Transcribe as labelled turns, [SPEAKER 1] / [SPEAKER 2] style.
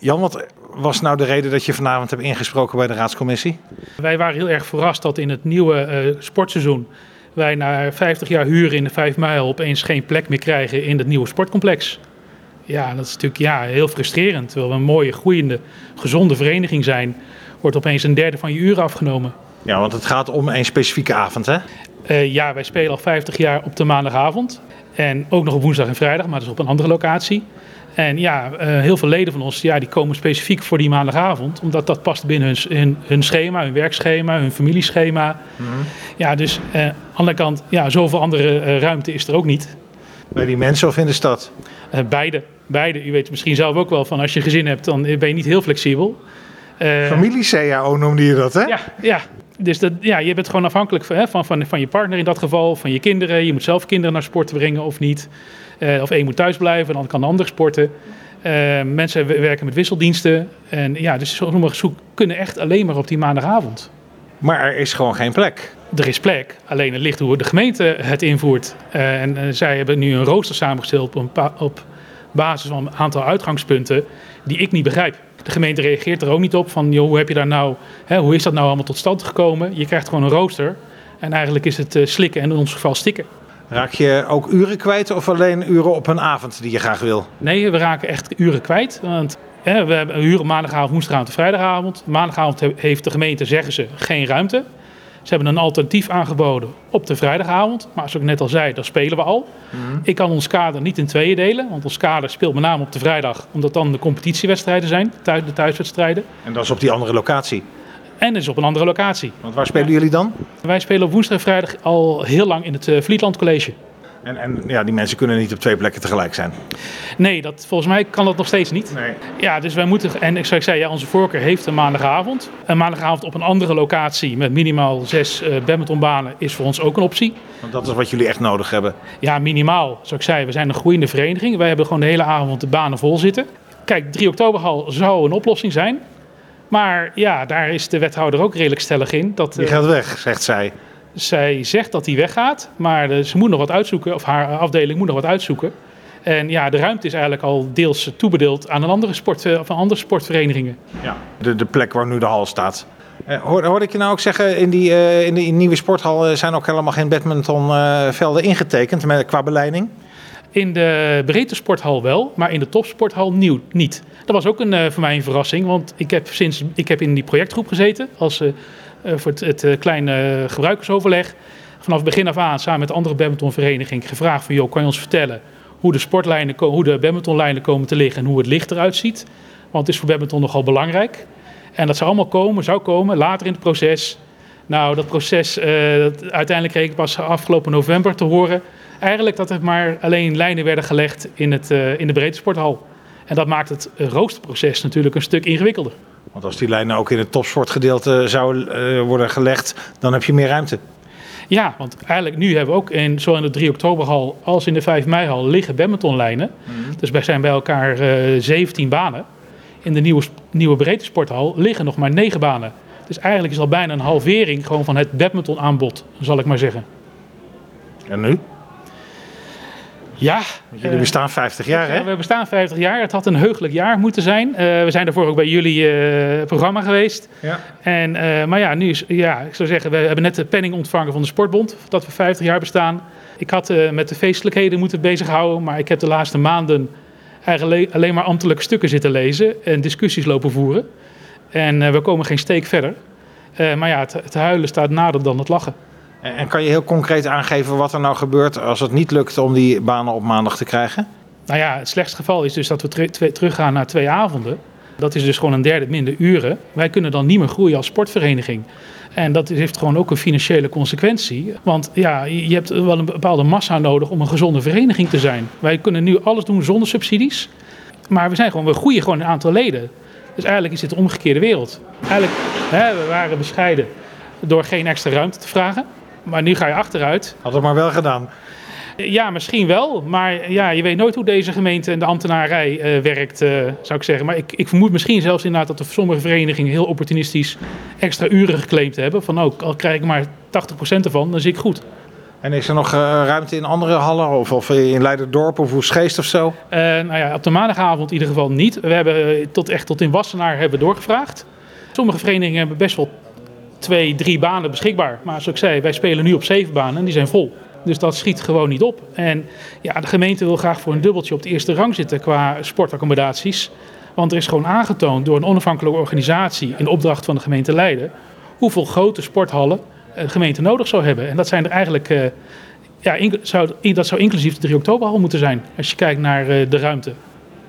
[SPEAKER 1] Jan, wat was nou de reden dat je vanavond hebt ingesproken bij de raadscommissie?
[SPEAKER 2] Wij waren heel erg verrast dat in het nieuwe uh, sportseizoen wij na 50 jaar huren in de 5 mijl opeens geen plek meer krijgen in het nieuwe sportcomplex. Ja, dat is natuurlijk ja, heel frustrerend. Terwijl we een mooie, groeiende, gezonde vereniging zijn, wordt opeens een derde van je uren afgenomen.
[SPEAKER 1] Ja, want het gaat om een specifieke avond, hè?
[SPEAKER 2] Uh, ja, wij spelen al 50 jaar op de maandagavond. En ook nog op woensdag en vrijdag, maar dat is op een andere locatie. En ja, uh, heel veel leden van ons ja, die komen specifiek voor die maandagavond, omdat dat past binnen hun, hun, schema, hun werkschema, hun familieschema. Mm -hmm. Ja, dus uh, aan de andere kant, ja, zoveel andere ruimte is er ook niet.
[SPEAKER 1] Bij die mensen of in de stad?
[SPEAKER 2] beide. Beide. U weet misschien zelf ook wel van als je een gezin hebt, dan ben je niet heel flexibel.
[SPEAKER 1] Familie-CAO noemde je dat, hè?
[SPEAKER 2] Ja, ja. Dus dat, ja, je bent gewoon afhankelijk van, hè, van, van, van je partner in dat geval, van je kinderen. Je moet zelf kinderen naar sport brengen of niet. Uh, of één moet thuis blijven, dan kan de ander sporten. Uh, mensen werken met wisseldiensten. En ja, dus sommige zoek kunnen echt alleen maar op die maandagavond.
[SPEAKER 1] Maar er is gewoon geen plek.
[SPEAKER 2] Er is plek, alleen het ligt hoe de gemeente het invoert. Uh, en zij hebben nu een rooster samengesteld op, op basis van een aantal uitgangspunten die ik niet begrijp. De gemeente reageert er ook niet op van, joh, hoe heb je daar nou, hè, hoe is dat nou allemaal tot stand gekomen? Je krijgt gewoon een rooster en eigenlijk is het slikken en in ons geval stikken.
[SPEAKER 1] Raak je ook uren kwijt of alleen uren op een avond die je graag wil?
[SPEAKER 2] Nee, we raken echt uren kwijt. Want hè, we hebben uren maandagavond, woensdagavond en vrijdagavond. Maandagavond heeft de gemeente, zeggen ze, geen ruimte. Ze hebben een alternatief aangeboden op de vrijdagavond. Maar zoals ik net al zei, daar spelen we al. Mm -hmm. Ik kan ons kader niet in tweeën delen. Want ons kader speelt met name op de vrijdag. Omdat dan de competitiewedstrijden zijn, de thuiswedstrijden.
[SPEAKER 1] En dat is op die andere locatie?
[SPEAKER 2] En is op een andere locatie.
[SPEAKER 1] Want waar spelen jullie dan?
[SPEAKER 2] Wij spelen op woensdag en vrijdag al heel lang in het Vlietland College.
[SPEAKER 1] En, en ja, die mensen kunnen niet op twee plekken tegelijk zijn?
[SPEAKER 2] Nee, dat, volgens mij kan dat nog steeds niet.
[SPEAKER 1] Nee.
[SPEAKER 2] Ja, dus wij moeten, en zoals ik zei, ja, onze voorkeur heeft een maandagavond. Een maandagavond op een andere locatie met minimaal zes uh, badmintonbanen is voor ons ook een optie.
[SPEAKER 1] Want dat is wat jullie echt nodig hebben?
[SPEAKER 2] Ja, minimaal. Zoals ik zei, we zijn een groeiende vereniging. Wij hebben gewoon de hele avond de banen vol zitten. Kijk, 3 oktoberhal zou een oplossing zijn. Maar ja, daar is de wethouder ook redelijk stellig in. Dat,
[SPEAKER 1] die gaat weg, zegt zij.
[SPEAKER 2] Zij zegt dat hij weggaat, maar ze moet nog wat uitzoeken, of haar afdeling moet nog wat uitzoeken. En ja, de ruimte is eigenlijk al deels toebedeeld aan een andere, sport, of aan andere sportverenigingen.
[SPEAKER 1] Ja, de, de plek waar nu de hal staat. Uh, hoorde, hoorde ik je nou ook zeggen, in die, uh, in die nieuwe sporthal zijn ook helemaal geen badmintonvelden uh, ingetekend met, qua beleiding?
[SPEAKER 2] In de breedte sporthal wel, maar in de topsporthal nieuw, niet. Dat was ook een, uh, voor mij een verrassing, want ik heb, sinds, ik heb in die projectgroep gezeten als, voor het, het kleine gebruikersoverleg. Vanaf begin af aan, samen met de andere badmintonvereniging, gevraagd van, joh, kan je ons vertellen hoe de sportlijnen, hoe de badmintonlijnen komen te liggen en hoe het licht eruit ziet? Want het is voor badminton nogal belangrijk. En dat zou allemaal komen, zou komen, later in het proces. Nou, dat proces, dat, uiteindelijk kreeg ik pas afgelopen november te horen eigenlijk dat er maar alleen lijnen werden gelegd in, het, in de breedte sporthal. En dat maakt het roosterproces natuurlijk een stuk ingewikkelder.
[SPEAKER 1] Want als die lijnen ook in het topsportgedeelte zouden uh, worden gelegd, dan heb je meer ruimte.
[SPEAKER 2] Ja, want eigenlijk nu hebben we ook in, zowel in de 3 oktoberhal als in de 5 meihal liggen badmintonlijnen. Mm -hmm. Dus wij zijn bij elkaar uh, 17 banen. In de nieuwe, nieuwe breedte sporthal liggen nog maar 9 banen. Dus eigenlijk is al bijna een halvering gewoon van het badmintonaanbod, zal ik maar zeggen.
[SPEAKER 1] En nu?
[SPEAKER 2] Ja.
[SPEAKER 1] Jullie bestaan 50 jaar, hè?
[SPEAKER 2] We bestaan 50 jaar. Het had een heugelijk jaar moeten zijn. Uh, we zijn daarvoor ook bij jullie uh, programma geweest.
[SPEAKER 1] Ja.
[SPEAKER 2] En, uh, maar ja, nu is, ja, ik zou zeggen, we hebben net de penning ontvangen van de Sportbond. Dat we 50 jaar bestaan. Ik had met de feestelijkheden moeten bezighouden. Maar ik heb de laatste maanden eigenlijk alleen maar ambtelijke stukken zitten lezen. En discussies lopen voeren. En we komen geen steek verder. maar ja, het, het huilen staat nader dan het lachen.
[SPEAKER 1] En kan je heel concreet aangeven wat er nou gebeurt als het niet lukt om die banen op maandag te krijgen?
[SPEAKER 2] Nou ja, het slechtste geval is dus dat we teruggaan naar twee avonden. Dat is dus gewoon een derde minder uren. Wij kunnen dan niet meer groeien als sportvereniging. En dat heeft gewoon ook een financiële consequentie. Want ja, je hebt wel een bepaalde massa nodig om een gezonde vereniging te zijn. Wij kunnen nu alles doen zonder subsidies. Maar we, zijn gewoon, we groeien gewoon een aantal leden. Dus eigenlijk is dit de omgekeerde wereld. Eigenlijk, hè, we waren bescheiden door geen extra ruimte te vragen. Maar nu ga je achteruit.
[SPEAKER 1] Had het maar wel gedaan.
[SPEAKER 2] Ja, misschien wel. Maar ja, je weet nooit hoe deze gemeente en de ambtenarij uh, werkt, uh, zou ik zeggen. Maar ik, ik vermoed misschien zelfs inderdaad dat er sommige verenigingen heel opportunistisch extra uren geclaimd hebben. Van ook, al krijg ik maar 80% ervan, dan zit ik goed.
[SPEAKER 1] En is er nog uh, ruimte in andere hallen of, of in Leiderdorp of Hoesgeest of zo?
[SPEAKER 2] Nou ja, op de maandagavond in ieder geval niet. We hebben tot echt tot in Wassenaar hebben doorgevraagd. Sommige verenigingen hebben best wel twee, drie banen beschikbaar. Maar zoals ik zei, wij spelen nu op zeven banen en die zijn vol. Dus dat schiet gewoon niet op. En ja, de gemeente wil graag voor een dubbeltje op de eerste rang zitten qua sportaccommodaties. Want er is gewoon aangetoond door een onafhankelijke organisatie in opdracht van de gemeente Leiden hoeveel grote sporthallen de gemeente nodig zou hebben. En dat zijn er eigenlijk, uh, ja, zou, dat zou inclusief de 3 oktoberhal moeten zijn, als je kijkt naar uh, de ruimte.